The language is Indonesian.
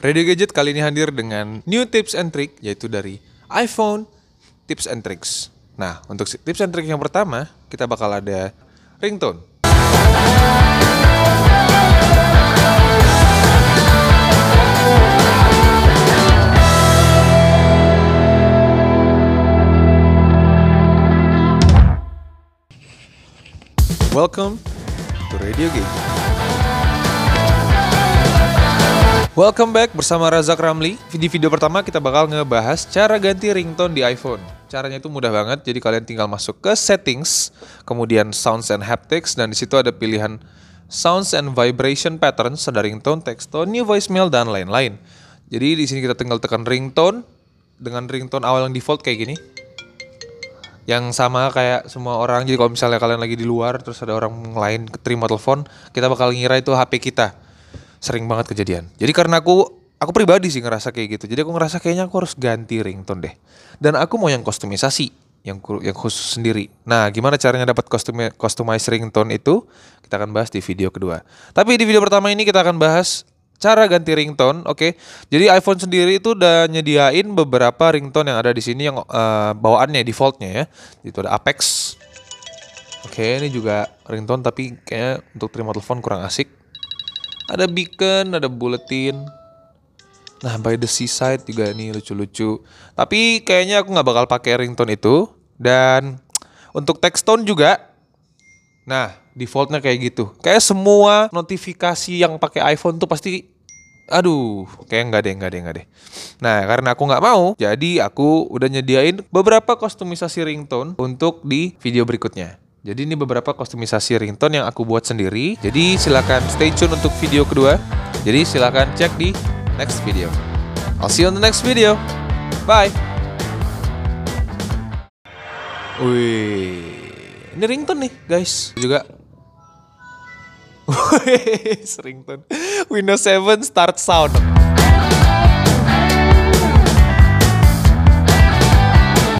Radio Gadget kali ini hadir dengan new tips and trick yaitu dari iPhone Tips and Tricks. Nah, untuk tips and trick yang pertama, kita bakal ada ringtone. Welcome to Radio Gadget. Welcome back bersama Razak Ramli. Di video pertama kita bakal ngebahas cara ganti ringtone di iPhone. Caranya itu mudah banget, jadi kalian tinggal masuk ke settings, kemudian sounds and haptics, dan di situ ada pilihan sounds and vibration patterns, ada ringtone, text tone, new voicemail, dan lain-lain. Jadi di sini kita tinggal tekan ringtone dengan ringtone awal yang default kayak gini yang sama kayak semua orang jadi kalau misalnya kalian lagi di luar terus ada orang lain terima telepon kita bakal ngira itu HP kita sering banget kejadian jadi karena aku aku pribadi sih ngerasa kayak gitu jadi aku ngerasa kayaknya aku harus ganti ringtone deh dan aku mau yang kostumisasi yang yang khusus sendiri nah gimana caranya dapat kostum customize ringtone itu kita akan bahas di video kedua tapi di video pertama ini kita akan bahas cara ganti ringtone, oke. Jadi iPhone sendiri itu udah nyediain beberapa ringtone yang ada di sini yang eh, bawaannya defaultnya ya. Itu ada Apex. Oke, ini juga ringtone tapi kayaknya untuk terima telepon kurang asik. Ada beacon, ada bulletin. Nah, by the seaside juga ini lucu-lucu. Tapi kayaknya aku nggak bakal pakai ringtone itu. Dan untuk text tone juga Nah, defaultnya kayak gitu. Kayak semua notifikasi yang pakai iPhone tuh pasti aduh, kayak nggak deh, nggak deh, nggak deh. Nah, karena aku nggak mau, jadi aku udah nyediain beberapa kostumisasi ringtone untuk di video berikutnya. Jadi ini beberapa kostumisasi ringtone yang aku buat sendiri. Jadi silakan stay tune untuk video kedua. Jadi silakan cek di next video. I'll see you on the next video. Bye. Wih, ini ringtone nih guys. Juga. Wih, ringtone. Windows 7 start sound.